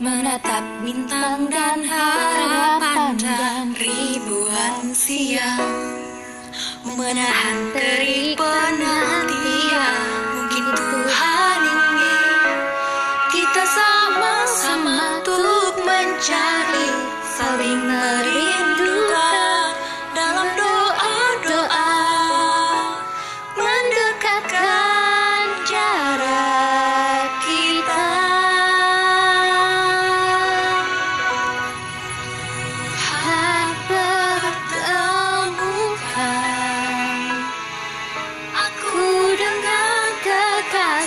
menatap bintang dan harapan dan ribuan siang. Menahan terik penantian mungkin Tuhan ingin kita sama-sama untuk mencari saling merindu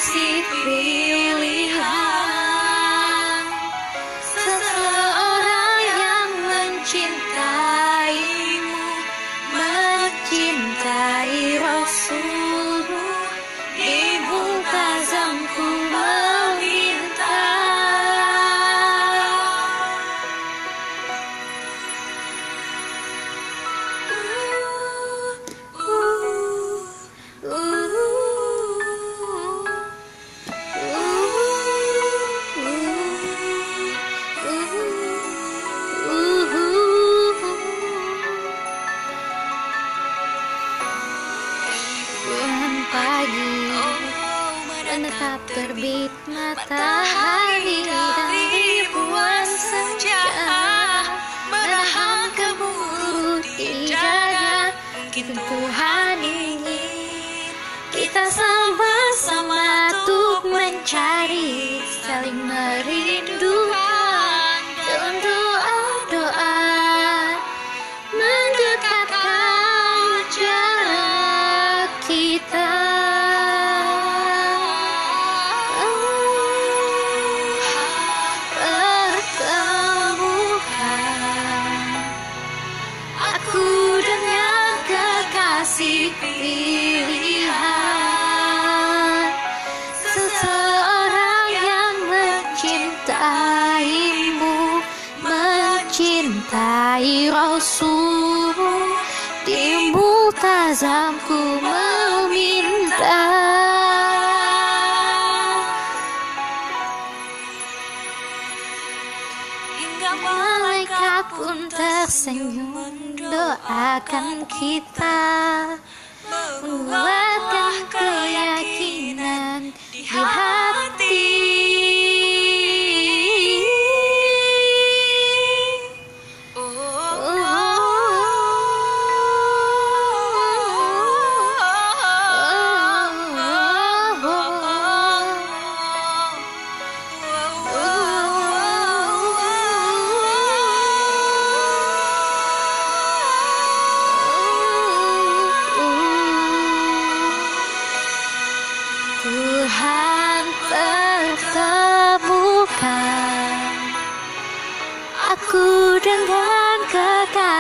kekasih pilihan pagi. Menetap terbit matahari dan ribuan senja. Meraham gemuruh di dada Mungkin Tuhan pilihan. Seseorang yang mencintaimu Mencintai Rasulmu Di multazamku meminta Malaikat pun tersenyum Doakan kita. Menguatkan keyakinan di hati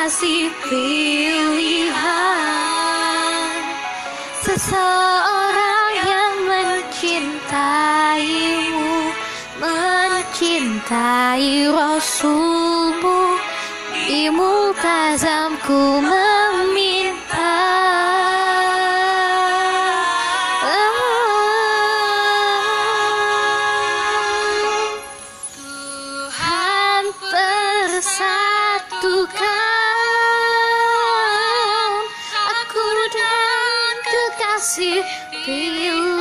kekasih pilihan Seseorang yang mencintaimu Mencintai Rasulmu. Di multazamku kekasih pilihan